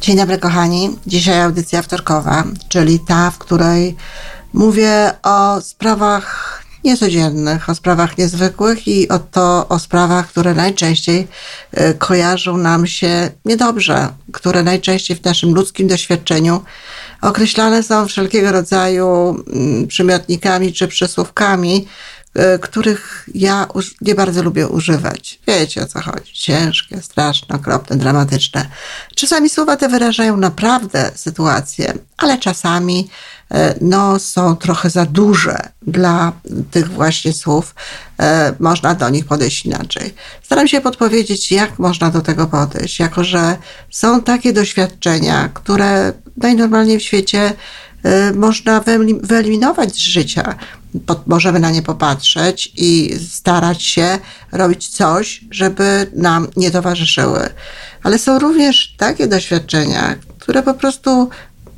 Dzień dobry, kochani. Dzisiaj audycja wtorkowa, czyli ta, w której mówię o sprawach niecodziennych, o sprawach niezwykłych i o to o sprawach, które najczęściej y, kojarzą nam się niedobrze, które najczęściej w naszym ludzkim doświadczeniu określane są wszelkiego rodzaju mm, przymiotnikami czy przysłówkami, których ja nie bardzo lubię używać. Wiecie o co chodzi. Ciężkie, straszne, okropne, dramatyczne. Czasami słowa te wyrażają naprawdę sytuację, ale czasami E, no, są trochę za duże dla tych właśnie słów. E, można do nich podejść inaczej. Staram się podpowiedzieć, jak można do tego podejść, jako że są takie doświadczenia, które najnormalniej w świecie e, można wyeliminować z życia. Możemy na nie popatrzeć i starać się robić coś, żeby nam nie towarzyszyły. Ale są również takie doświadczenia, które po prostu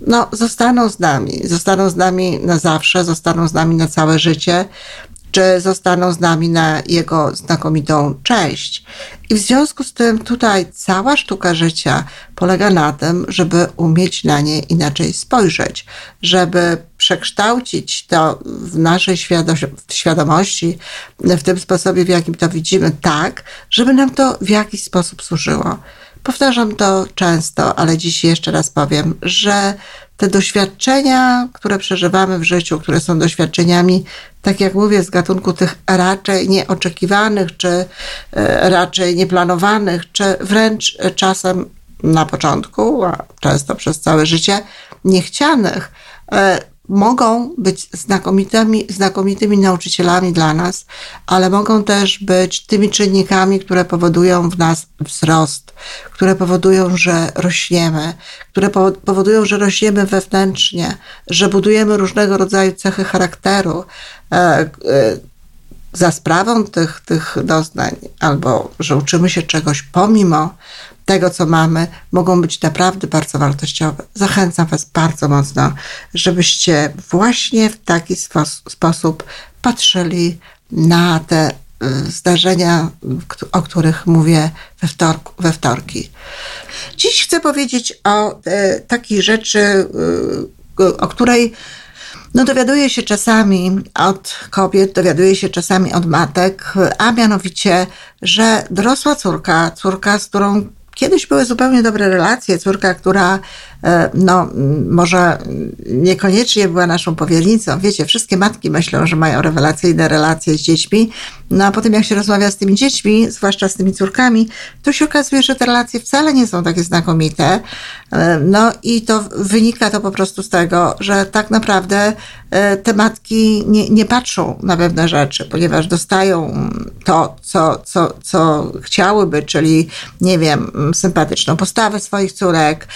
no, zostaną z nami. Zostaną z nami na zawsze, zostaną z nami na całe życie, czy zostaną z nami na jego znakomitą część. I w związku z tym tutaj cała sztuka życia polega na tym, żeby umieć na nie inaczej spojrzeć, żeby przekształcić to w naszej świadomości, w tym sposobie, w jakim to widzimy, tak, żeby nam to w jakiś sposób służyło. Powtarzam to często, ale dziś jeszcze raz powiem, że te doświadczenia, które przeżywamy w życiu, które są doświadczeniami, tak jak mówię, z gatunku tych raczej nieoczekiwanych, czy e, raczej nieplanowanych, czy wręcz czasem na początku, a często przez całe życie, niechcianych, e, mogą być znakomitymi, znakomitymi nauczycielami dla nas, ale mogą też być tymi czynnikami, które powodują w nas wzrost, które powodują, że rośniemy, które powodują, że rośniemy wewnętrznie, że budujemy różnego rodzaju cechy charakteru. E, e, za sprawą tych, tych doznań, albo że uczymy się czegoś pomimo tego, co mamy, mogą być naprawdę bardzo wartościowe. Zachęcam Was bardzo mocno, żebyście właśnie w taki sposób patrzyli na te y, zdarzenia, o których mówię we, wtorku, we wtorki. Dziś chcę powiedzieć o e, takiej rzeczy, y, o której no dowiaduję się czasami od kobiet, dowiaduję się czasami od matek, a mianowicie, że dorosła córka, córka, z którą kiedyś były zupełnie dobre relacje, córka, która no może niekoniecznie była naszą powiernicą. Wiecie, wszystkie matki myślą, że mają rewelacyjne relacje z dziećmi, no a potem jak się rozmawia z tymi dziećmi, zwłaszcza z tymi córkami, to się okazuje, że te relacje wcale nie są takie znakomite. E, no i to wynika to po prostu z tego, że tak naprawdę e, te matki nie, nie patrzą na pewne rzeczy, ponieważ dostają to, co, co, co chciałyby, czyli nie wiem, sympatyczną postawę swoich córek,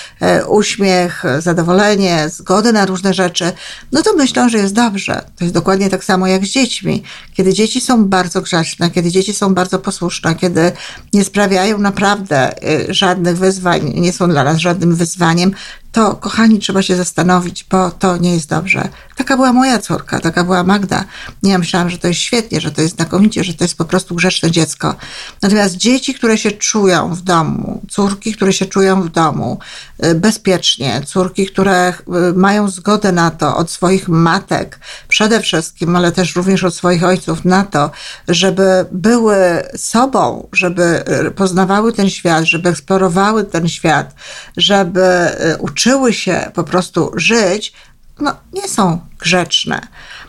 uśmiech, uśmiech, zadowolenie, zgodę na różne rzeczy, no to myślą, że jest dobrze. To jest dokładnie tak samo jak z dziećmi. Kiedy dzieci są bardzo grzeczne, kiedy dzieci są bardzo posłuszne, kiedy nie sprawiają naprawdę y, żadnych wyzwań, nie są dla nas żadnym wyzwaniem, to kochani, trzeba się zastanowić, bo to nie jest dobrze. Taka była moja córka, taka była Magda. Ja myślałam, że to jest świetnie, że to jest znakomicie, że to jest po prostu grzeczne dziecko. Natomiast dzieci, które się czują w domu, córki, które się czują w domu y, bezpiecznie, córki, które y, mają zgodę na to od swoich matek, przede wszystkim, ale też również od swoich ojców, na to, żeby były sobą, żeby y, poznawały ten świat, żeby eksplorowały ten świat, żeby uczyły nauczyły się po prostu żyć, no, nie są grzeczne.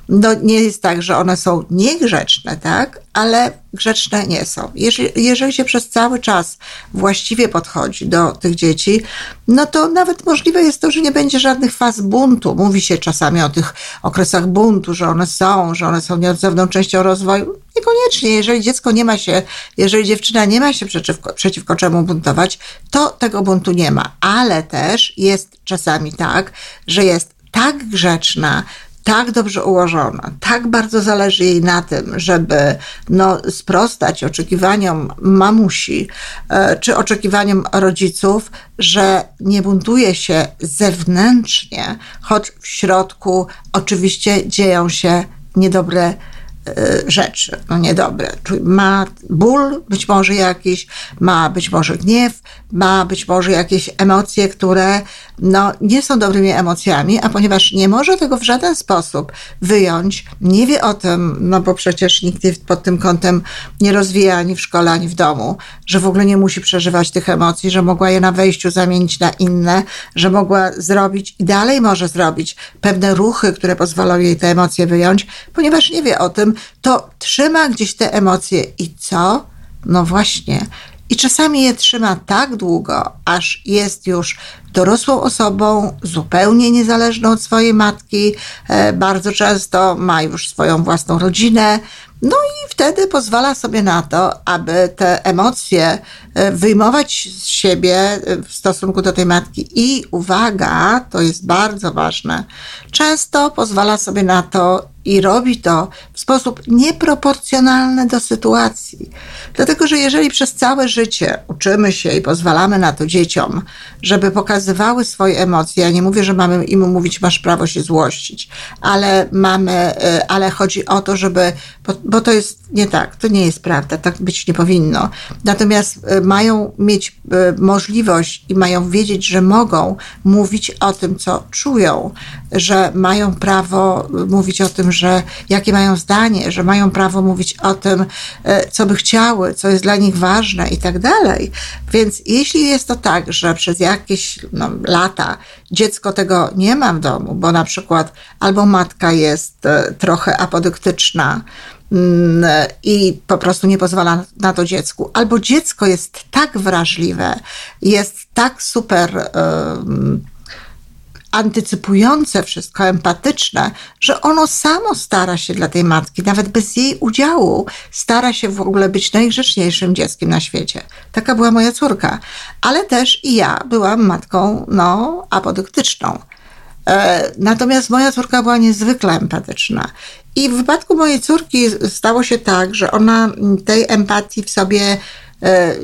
No, nie jest tak, że one są niegrzeczne, tak? Ale grzeczne nie są. Jeżeli, jeżeli się przez cały czas właściwie podchodzi do tych dzieci, no to nawet możliwe jest to, że nie będzie żadnych faz buntu. Mówi się czasami o tych okresach buntu, że one są, że one są nieodzowną częścią rozwoju. Niekoniecznie. Jeżeli dziecko nie ma się, jeżeli dziewczyna nie ma się przeciwko, przeciwko czemu buntować, to tego buntu nie ma. Ale też jest czasami tak, że jest tak grzeczna, tak dobrze ułożona, tak bardzo zależy jej na tym, żeby no, sprostać oczekiwaniom mamusi e, czy oczekiwaniom rodziców, że nie buntuje się zewnętrznie, choć w środku oczywiście dzieją się niedobre E, rzeczy, no niedobre. Ma ból, być może jakiś, ma być może gniew, ma być może jakieś emocje, które no, nie są dobrymi emocjami, a ponieważ nie może tego w żaden sposób wyjąć, nie wie o tym, no bo przecież nikt pod tym kątem nie rozwija ani w szkole, ani w domu, że w ogóle nie musi przeżywać tych emocji, że mogła je na wejściu zamienić na inne, że mogła zrobić i dalej może zrobić pewne ruchy, które pozwolą jej te emocje wyjąć, ponieważ nie wie o tym, to trzyma gdzieś te emocje i co? No właśnie. I czasami je trzyma tak długo, aż jest już dorosłą osobą, zupełnie niezależną od swojej matki, e, bardzo często ma już swoją własną rodzinę, no i wtedy pozwala sobie na to, aby te emocje e, wyjmować z siebie e, w stosunku do tej matki. I uwaga, to jest bardzo ważne, często pozwala sobie na to i robi to w sposób nieproporcjonalny do sytuacji. Dlatego, że jeżeli przez całe życie uczymy się i pozwalamy na to dzieciom, żeby pokazywały swoje emocje, ja nie mówię, że mamy im mówić, masz prawo się złościć, ale mamy, y, ale chodzi o to, żeby, bo, bo to jest nie tak, to nie jest prawda, tak być nie powinno. Natomiast y, mają mieć y, możliwość i mają wiedzieć, że mogą mówić o tym, co czują, że mają prawo mówić o tym, że jakie mają zdanie, że mają prawo mówić o tym, e, co by chciały, co jest dla nich ważne i tak dalej. Więc jeśli jest to tak, że przez jakieś no, lata dziecko tego nie ma w domu, bo na przykład albo matka jest e, trochę apodyktyczna, mm, i po prostu nie pozwala na to dziecku. Albo dziecko jest tak wrażliwe, jest tak super antycypujące wszystko, empatyczne, że ono samo stara się dla tej matki, nawet bez jej udziału, stara się w ogóle być najgrzeczniejszym dzieckiem na świecie. Taka była moja córka. Ale też i ja byłam matką, no, apodyktyczną. E, natomiast moja córka była niezwykle empatyczna. I w wypadku mojej córki stało się tak, że ona tej empatii w sobie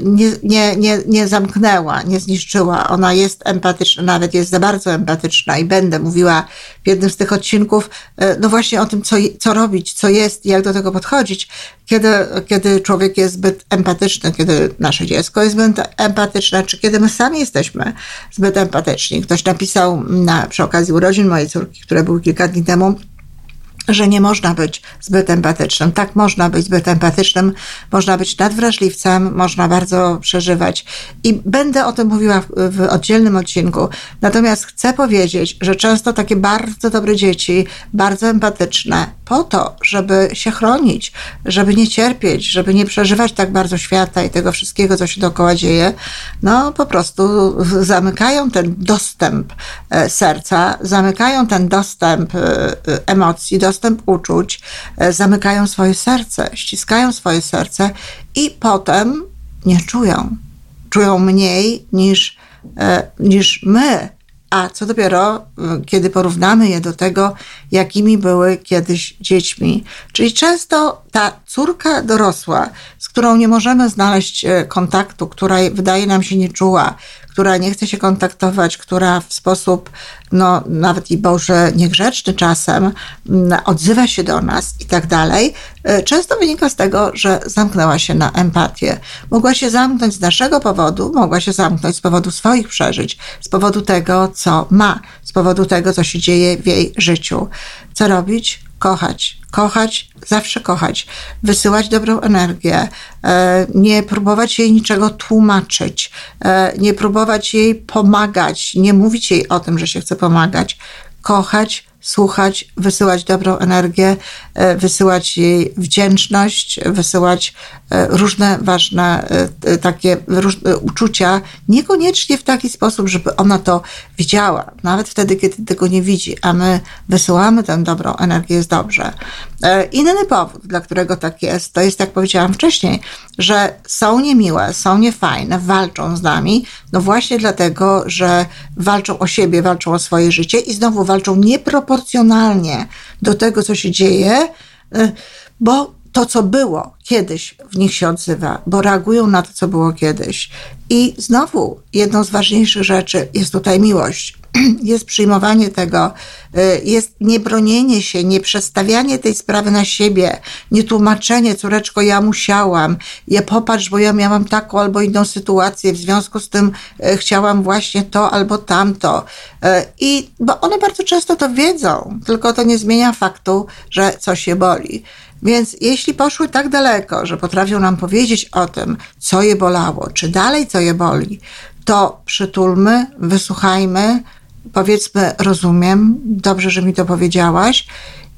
nie, nie, nie, nie zamknęła, nie zniszczyła. Ona jest empatyczna, nawet jest za bardzo empatyczna i będę mówiła w jednym z tych odcinków, e, no właśnie o tym, co, co robić, co jest i jak do tego podchodzić, kiedy, kiedy człowiek jest zbyt empatyczny, kiedy nasze dziecko jest zbyt empatyczne, czy kiedy my sami jesteśmy zbyt empatyczni. Ktoś napisał na, przy okazji urodzin mojej córki, które były kilka dni temu, że nie można być zbyt empatycznym. Tak, można być zbyt empatycznym, można być nadwrażliwcem, można bardzo przeżywać. I będę o tym mówiła w, w oddzielnym odcinku. Natomiast chcę powiedzieć, że często takie bardzo dobre dzieci, bardzo empatyczne, po to, żeby się chronić, żeby nie cierpieć, żeby nie przeżywać tak bardzo świata i tego wszystkiego, co się dookoła dzieje, no po prostu zamykają ten dostęp e, serca, zamykają ten dostęp e, e, emocji, dostęp uczuć, zamykają swoje serce, ściskają swoje serce i potem nie czują. Czują mniej niż, niż my a co dopiero, y, kiedy porównamy je do tego, jakimi były kiedyś dziećmi. Czyli często ta córka dorosła, z którą nie możemy znaleźć e, kontaktu, która wydaje nam się nieczuła, która nie chce się kontaktować, która w sposób, no nawet i Boże, niegrzeczny czasem mm, odzywa się do nas i tak dalej, e, często wynika z tego, że zamknęła się na empatię. Mogła się zamknąć z naszego powodu, mogła się zamknąć z powodu swoich przeżyć, z powodu tego, co ma, z powodu tego, co się dzieje w jej życiu. Co robić? Kochać, kochać, zawsze kochać, wysyłać dobrą energię, e, nie próbować jej niczego tłumaczyć, e, nie próbować jej pomagać, nie mówić jej o tym, że się chce pomagać, kochać słuchać, wysyłać dobrą energię, e, wysyłać jej wdzięczność, wysyłać e, różne ważne e, takie uczucia, niekoniecznie w taki sposób, żeby ona to widziała, nawet wtedy, kiedy tego nie widzi, a my wysyłamy tę dobrą energię, jest dobrze. Inny powód, dla którego tak jest, to jest, jak powiedziałam wcześniej, że są niemiłe, są niefajne, walczą z nami, no właśnie dlatego, że walczą o siebie, walczą o swoje życie i znowu walczą nieproporcjonalnie do tego, co się dzieje, y, bo to, co było kiedyś, w nich się odzywa, bo reagują na to, co było kiedyś. I znowu jedną z ważniejszych rzeczy jest tutaj miłość. Jest przyjmowanie tego, y, jest niebronienie się, nie przestawianie tej sprawy na siebie, nie tłumaczenie, córeczko, ja musiałam, ja popatrz, bo ja miałam taką albo inną sytuację, w związku z tym y, chciałam właśnie to albo tamto. Y, I bo one bardzo często to wiedzą, tylko to nie zmienia faktu, że coś się boli. Więc jeśli poszły tak daleko, że potrafią nam powiedzieć o tym, co je bolało, czy dalej co je boli, to przytulmy, wysłuchajmy, powiedzmy, rozumiem, dobrze, że mi to powiedziałaś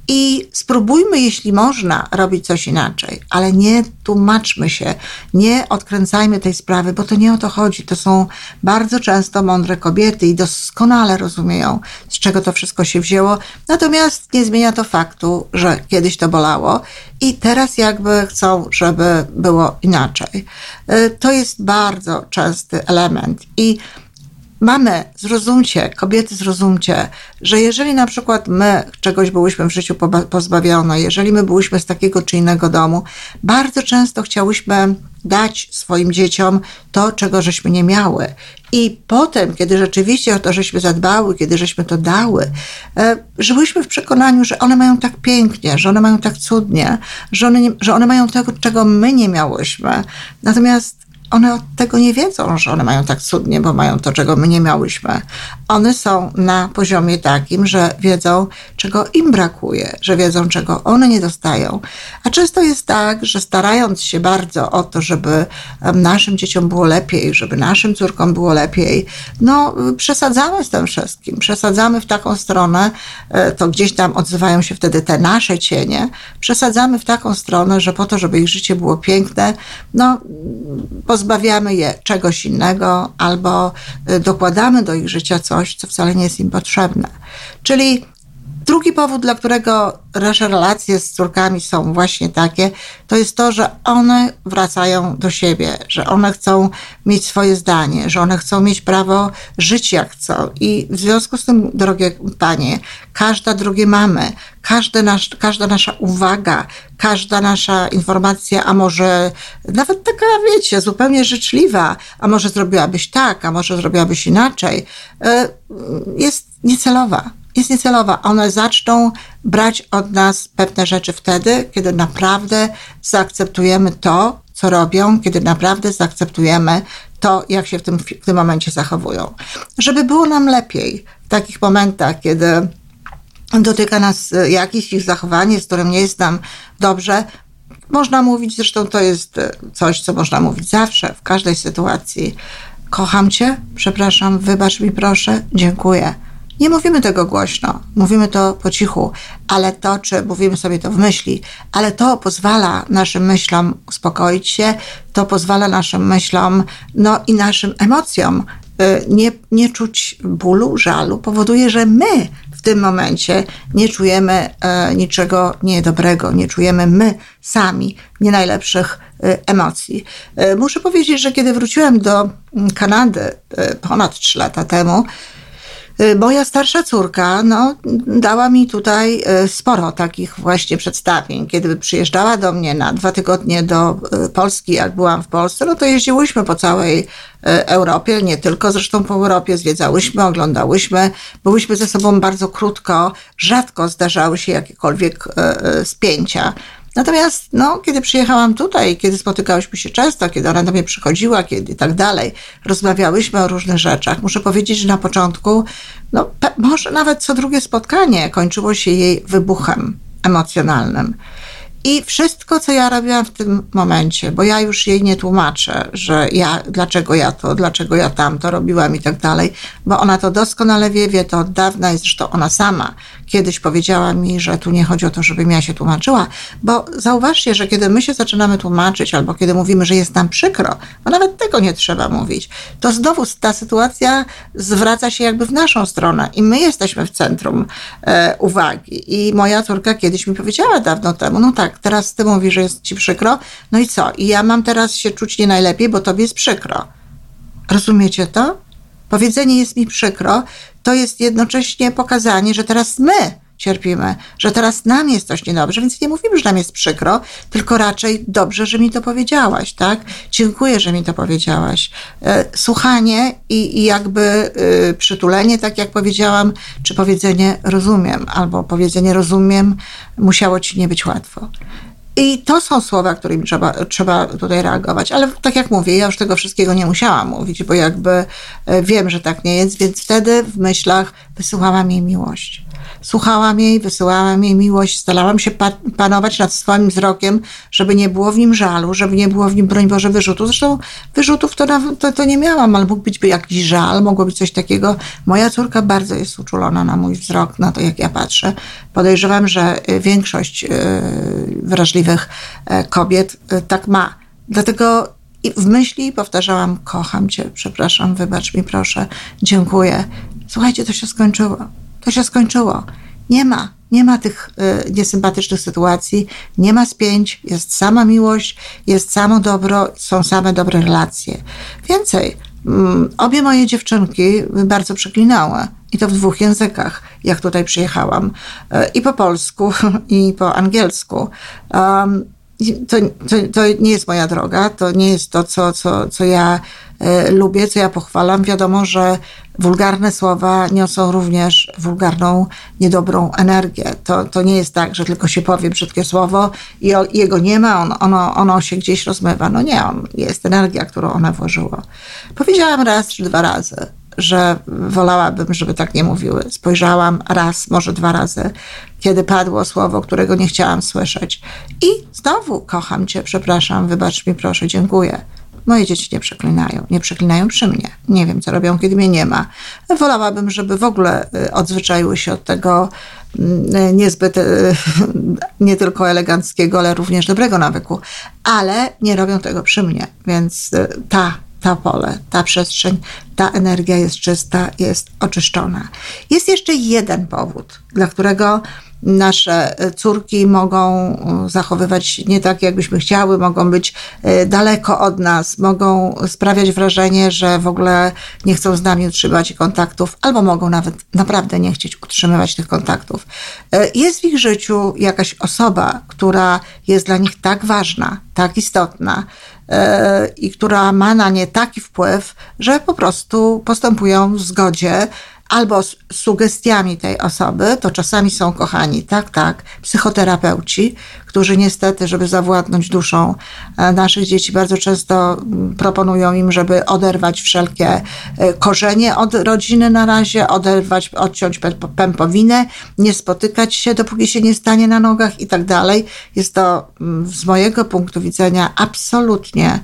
i spróbujmy, jeśli można, robić coś inaczej, ale nie tłumaczmy się, nie odkręcajmy tej sprawy, bo to nie o to chodzi. To są bardzo często mądre kobiety i doskonale rozumieją, z czego to wszystko się wzięło. Natomiast nie zmienia to faktu, że kiedyś to bolało i teraz jakby chcą, żeby było inaczej. Y, to jest bardzo częsty element i mamy, zrozumcie, kobiety zrozumcie, że jeżeli na przykład my czegoś byłyśmy w życiu pozbawione, jeżeli my byłyśmy z takiego czy innego domu, bardzo często chciałyśmy dać swoim dzieciom to, czego żeśmy nie miały. I potem, kiedy rzeczywiście o to żeśmy zadbały, kiedy żeśmy to dały, e, żyłyśmy w przekonaniu, że one mają tak pięknie, że one mają tak cudnie, że one, nie, że one mają tego, czego my nie miałyśmy. Natomiast one od tego nie wiedzą, że one mają tak cudnie, bo mają to, czego my nie miałyśmy. One są na poziomie takim, że wiedzą, czego im brakuje, że wiedzą, czego one nie dostają. A często jest tak, że starając się bardzo o to, żeby naszym dzieciom było lepiej, żeby naszym córkom było lepiej, no przesadzamy z tym wszystkim. Przesadzamy w taką stronę, e, to gdzieś tam odzywają się wtedy te nasze cienie, przesadzamy w taką stronę, że po to, żeby ich życie było piękne, no pozbawiamy je czegoś innego albo y, dokładamy do ich życia coś, co wcale nie jest im potrzebne. Czyli drugi powód, dla którego nasze relacje z córkami są właśnie takie, to jest to, że one wracają do siebie, że one chcą mieć swoje zdanie, że one chcą mieć prawo żyć jak chcą. I w związku z tym, drogie panie, każda drugie mamy, każda, nasz, każda nasza uwaga, każda nasza informacja, a może nawet taka, wiecie, zupełnie życzliwa, a może zrobiłabyś tak, a może zrobiłabyś inaczej, e, jest niecelowa jest niecelowa. One zaczną brać od nas pewne rzeczy wtedy, kiedy naprawdę zaakceptujemy to, co robią, kiedy naprawdę zaakceptujemy to, jak się w tym, w tym momencie zachowują. Żeby było nam lepiej w takich momentach, kiedy dotyka nas jakieś ich zachowanie, z którym nie jest nam dobrze, można mówić, zresztą to jest coś, co można mówić zawsze, w każdej sytuacji. Kocham cię, przepraszam, wybacz mi proszę, dziękuję. Nie mówimy tego głośno, mówimy to po cichu, ale to, czy mówimy sobie to w myśli, ale to pozwala naszym myślom uspokoić się, to pozwala naszym myślom, no i naszym emocjom y, nie, nie czuć bólu, żalu, powoduje, że my w tym momencie nie czujemy e, niczego niedobrego, nie czujemy my sami nie najlepszych e, emocji. Muszę powiedzieć, że kiedy wróciłem do Kanady ponad 3 lata temu, Y, moja starsza córka no, dała mi tutaj y, sporo takich właśnie przedstawień. Kiedy przyjeżdżała do mnie na dwa tygodnie do y, Polski, jak byłam w Polsce, no to jeździłyśmy po całej Europie, nie tylko zresztą po Europie, zwiedzałyśmy, oglądałyśmy, byłyśmy ze sobą bardzo krótko, rzadko zdarzały się jakiekolwiek spięcia. Natomiast no, kiedy przyjechałam tutaj, kiedy spotykałyśmy się często, kiedy ona do mnie przychodziła, kiedy tak dalej, rozmawiałyśmy o różnych rzeczach. Muszę powiedzieć, że na początku, no, może nawet co drugie spotkanie kończyło się jej wybuchem emocjonalnym. I wszystko, co ja robiłam w tym momencie, bo ja już jej nie tłumaczę, że ja, dlaczego ja to, dlaczego ja tamto robiłam i tak dalej, bo ona to doskonale wie, wie to od dawna i zresztą ona sama kiedyś powiedziała mi, że tu nie chodzi o to, żebym ja się tłumaczyła, bo zauważcie, że kiedy my się zaczynamy tłumaczyć, albo kiedy mówimy, że jest nam przykro, bo nawet tego nie trzeba mówić, to znowu ta sytuacja zwraca się jakby w naszą stronę i my jesteśmy w centrum e, uwagi. I moja córka kiedyś mi powiedziała dawno temu, no tak, teraz ty mówisz, że jest ci przykro, no i co? I ja mam teraz się czuć nie najlepiej, bo tobie jest przykro. Rozumiecie to? Powiedzenie jest mi przykro, to jest jednocześnie pokazanie, że teraz my cierpimy, że teraz nam jest coś niedobrze, więc nie mówimy, że nam jest przykro, tylko raczej dobrze, że mi to powiedziałaś, tak? Dziękuję, że mi to powiedziałaś. E, słuchanie i, i jakby y, przytulenie, tak jak powiedziałam, czy powiedzenie rozumiem, albo powiedzenie rozumiem musiało ci nie być łatwo. I to są słowa, którymi trzeba, trzeba tutaj reagować. Ale tak jak mówię, ja już tego wszystkiego nie musiałam mówić, bo jakby e, wiem, że tak nie jest, więc wtedy w myślach wysyłałam jej miłość. Słuchałam jej, wysyłałam jej miłość, starałam się pa panować nad swoim wzrokiem, żeby nie było w nim żalu, żeby nie było w nim, broń Boże, wyrzutu. Zresztą wyrzutów to, to, to nie miałam, ale mógł być jakiś żal, mogło być coś takiego. Moja córka bardzo jest uczulona na mój wzrok, na to, jak ja patrzę. Podejrzewam, że e, większość yy, wrażliwych e, kobiet tak ma. Dlatego w myśli powtarzałam: Kocham cię, przepraszam, wybacz mi, proszę, dziękuję. Słuchajcie, to się skończyło. To się skończyło. Nie ma, nie ma tych y, niesympatycznych sytuacji, nie ma spięć, jest sama miłość, jest samo dobro, są same dobre relacje. Więcej, mm, obie moje dziewczynki bardzo przeklinały i to w dwóch językach, jak tutaj przyjechałam, y, i po polsku, i po angielsku. Um, to, to, to nie jest moja droga, to nie jest to, co, co, co ja lubię, co ja pochwalam. Wiadomo, że wulgarne słowa niosą również wulgarną, niedobrą energię. To, to nie jest tak, że tylko się powie brzydkie słowo i jego nie ma, on, ono, ono się gdzieś rozmywa. No nie, on, jest energia, którą ona włożyła. Powiedziałam raz czy dwa razy że wolałabym, żeby tak nie mówiły. Spojrzałam raz, może dwa razy, kiedy padło słowo, którego nie chciałam słyszeć. I znowu kocham cię, przepraszam, wybacz mi proszę, dziękuję. Moje dzieci nie przeklinają, nie przeklinają przy mnie. Nie wiem, co robią, kiedy mnie nie ma. Wolałabym, żeby w ogóle y, odzwyczaiły się od tego mm, niezbyt y, nie tylko eleganckiego, ale również dobrego nawyku. Ale nie robią tego przy mnie, więc y, ta ta pole, ta przestrzeń, ta energia jest czysta, jest oczyszczona. Jest jeszcze jeden powód, dla którego nasze córki mogą e, zachowywać nie tak, jakbyśmy chciały, mogą być e, daleko od nas, mogą sprawiać wrażenie, że w ogóle nie chcą z nami utrzymywać kontaktów, albo mogą nawet naprawdę nie chcieć utrzymywać tych kontaktów. E, jest w ich życiu jakaś osoba, która jest dla nich tak ważna, tak istotna, i która ma na nie taki wpływ, że po prostu postępują w zgodzie albo z sugestiami tej osoby, to czasami są kochani, tak, tak, psychoterapeuci, którzy niestety, żeby zawładnąć duszą e, naszych dzieci, bardzo często mm, proponują im, żeby oderwać wszelkie e, korzenie od rodziny na razie, oderwać, odciąć pępowinę, nie spotykać się, dopóki się nie stanie na nogach i tak dalej. Jest to mm, z mojego punktu widzenia absolutnie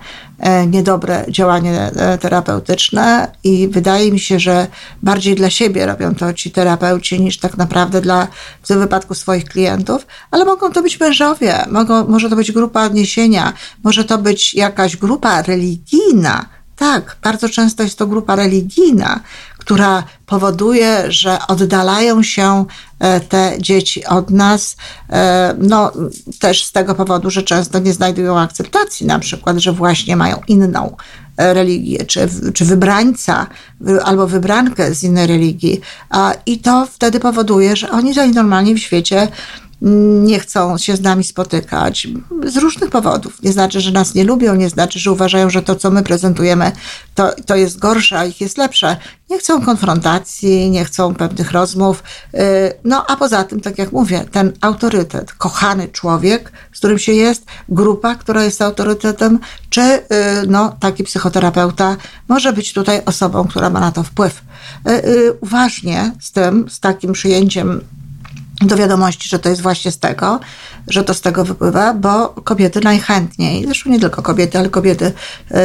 niedobre działanie terapeutyczne i wydaje mi się, że bardziej dla siebie robią to ci terapeuci niż tak naprawdę dla, w tym wypadku swoich klientów, ale mogą to być mężowie, mogą, może to być grupa odniesienia, może to być jakaś grupa religijna. Tak, bardzo często jest to grupa religijna, która powoduje, że oddalają się e, te dzieci od nas, e, no też z tego powodu, że często nie znajdują akceptacji, na przykład, że właśnie mają inną e, religię, czy, czy wybrańca, albo wybrankę z innej religii. I to wtedy powoduje, że oni tutaj normalnie w świecie nie chcą się z nami spotykać z różnych powodów. Nie znaczy, że nas nie lubią, nie znaczy, że uważają, że to, co my prezentujemy, to, to jest gorsze, a ich jest lepsze. Nie chcą konfrontacji, nie chcą pewnych rozmów. Y, no a poza tym, tak jak mówię, ten autorytet, kochany człowiek, z którym się jest, grupa, która jest autorytetem, czy y, no, taki psychoterapeuta może być tutaj osobą, która ma na to wpływ. Y, uważnie z tym, z takim przyjęciem do wiadomości, że to jest właśnie z tego, że to z tego wypływa, bo kobiety najchętniej, zresztą nie tylko kobiety, ale kobiety y,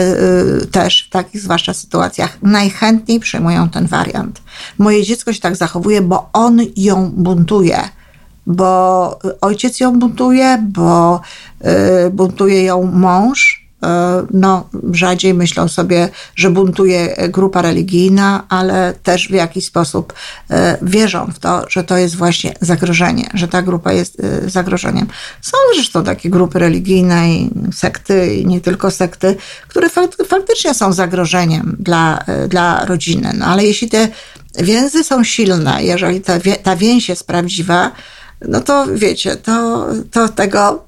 y, też w takich zwłaszcza sytuacjach, najchętniej przyjmują ten wariant. Moje dziecko się tak zachowuje, bo on ją buntuje bo ojciec ją buntuje, bo y, buntuje ją mąż, no, rzadziej myślą sobie, że buntuje grupa religijna, ale też w jakiś sposób e, wierzą w to, że to jest właśnie zagrożenie, że ta grupa jest e, zagrożeniem. Są zresztą takie grupy religijne i sekty, i nie tylko sekty, które faktycznie są zagrożeniem dla, dla rodziny. No, ale jeśli te więzy są silne, jeżeli ta, ta więź jest prawdziwa, no to wiecie, to, to tego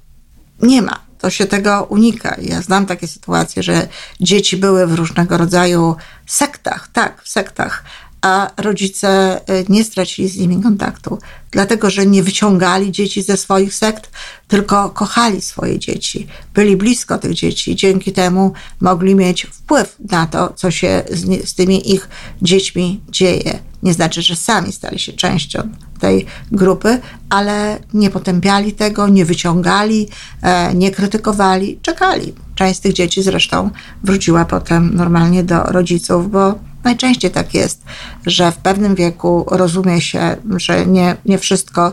nie ma to się tego unika. Ja znam takie sytuacje, że dzieci były w różnego rodzaju sektach, tak, w sektach, a rodzice y, nie stracili z nimi kontaktu, dlatego że nie wyciągali dzieci ze swoich sekt, tylko kochali swoje dzieci, byli blisko tych dzieci, dzięki temu mogli mieć wpływ na to, co się z, z tymi ich dziećmi dzieje. Nie znaczy, że sami stali się częścią tej grupy, ale nie potępiali tego, nie wyciągali, e, nie krytykowali, czekali. Część z tych dzieci zresztą wróciła potem normalnie do rodziców, bo najczęściej tak jest, że w pewnym wieku rozumie się, że nie, nie wszystko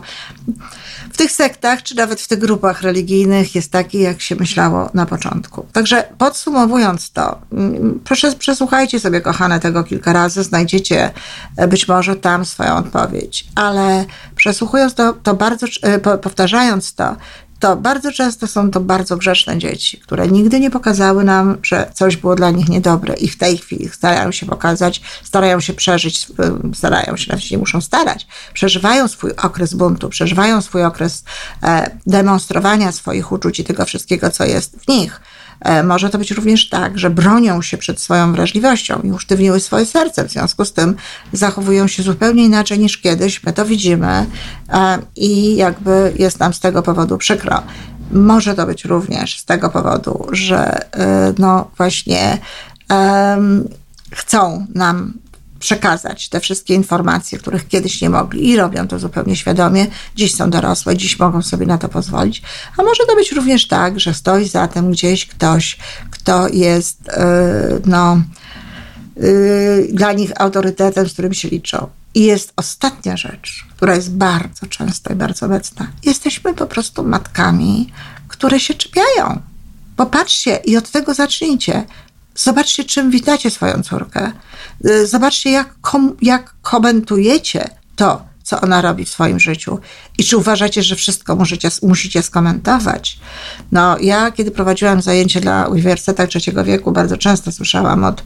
w tych sektach, czy nawet w tych grupach religijnych jest taki, jak się myślało na początku. Także podsumowując to, mm, proszę przesłuchajcie sobie, kochane, tego kilka razy, znajdziecie e, być może tam swoją odpowiedź, ale przesłuchując to, to bardzo, e, powtarzając to, to bardzo często są to bardzo grzeczne dzieci, które nigdy nie pokazały nam, że coś było dla nich niedobre i w tej chwili starają się pokazać, starają się przeżyć, starają się, nawet się nie muszą starać, przeżywają swój okres buntu, przeżywają swój okres e, demonstrowania swoich uczuć i tego wszystkiego, co jest w nich może to być również tak, że bronią się przed swoją wrażliwością i usztywniły swoje serce, w związku z tym zachowują się zupełnie inaczej niż kiedyś. My to widzimy e, i jakby jest nam z tego powodu przykro. Może to być również z tego powodu, że e, no właśnie chcą nam przekazać te wszystkie informacje, których kiedyś nie mogli i robią to zupełnie świadomie. Dziś są dorosłe, dziś mogą sobie na to pozwolić. A może to być również tak, że stoi za tym gdzieś ktoś, kto jest yy, no, yy, dla nich autorytetem, z którym się liczą. I jest ostatnia rzecz, która jest bardzo często i bardzo obecna. Jesteśmy po prostu matkami, które się czepiają. Popatrzcie i od tego zacznijcie. Zobaczcie, czym witacie swoją córkę. Y, zobaczcie, jak, kom, jak komentujecie to, co ona robi w swoim życiu i czy uważacie, że wszystko możecie, musicie skomentować. No, ja, kiedy prowadziłam zajęcie dla Uniwersytetu Trzeciego Wieku, bardzo często słyszałam od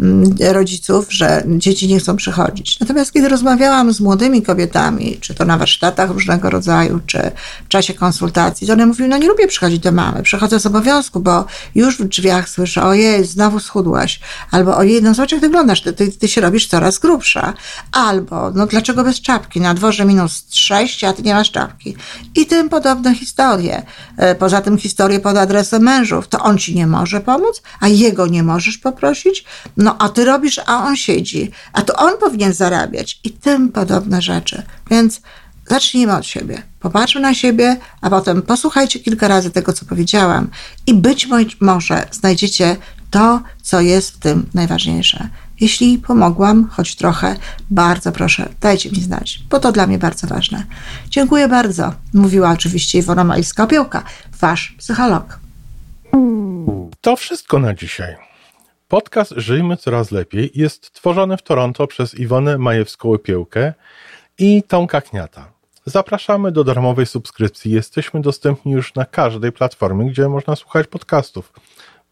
mm, rodziców, że dzieci nie chcą przychodzić. Natomiast kiedy rozmawiałam z młodymi kobietami, czy to na warsztatach różnego rodzaju, czy w czasie konsultacji, to one mówiły, no nie lubię przychodzić do mamy, przychodzę z obowiązku, bo już w drzwiach słyszę, ojej, znowu schudłaś, albo ojej, no zobacz jak wyglądasz, ty, ty, ty się robisz coraz grubsza, albo no dlaczego bez czapki, na dworze minus 6, a ty nie masz czapki. I tym podobne historie. E, poza tym historie pod adresem mężów. To on ci nie może pomóc, a jego nie możesz poprosić? No a ty robisz, a on siedzi. A to on powinien zarabiać. I tym podobne rzeczy. Więc zacznijmy od siebie. Popatrzmy na siebie, a potem posłuchajcie kilka razy tego, co powiedziałam i być może znajdziecie to, co jest w tym najważniejsze. Jeśli pomogłam, choć trochę, bardzo proszę, dajcie mi znać, bo to dla mnie bardzo ważne. Dziękuję bardzo, mówiła oczywiście Iwona Majska-Opiełka, wasz psycholog. To wszystko na dzisiaj. Podcast Żyjmy Coraz Lepiej jest tworzony w Toronto przez Iwonę Majewską-Opiełkę i Tomka Kniata. Zapraszamy do darmowej subskrypcji. Jesteśmy dostępni już na każdej platformie, gdzie można słuchać podcastów.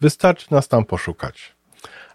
Wystarczy nas tam poszukać.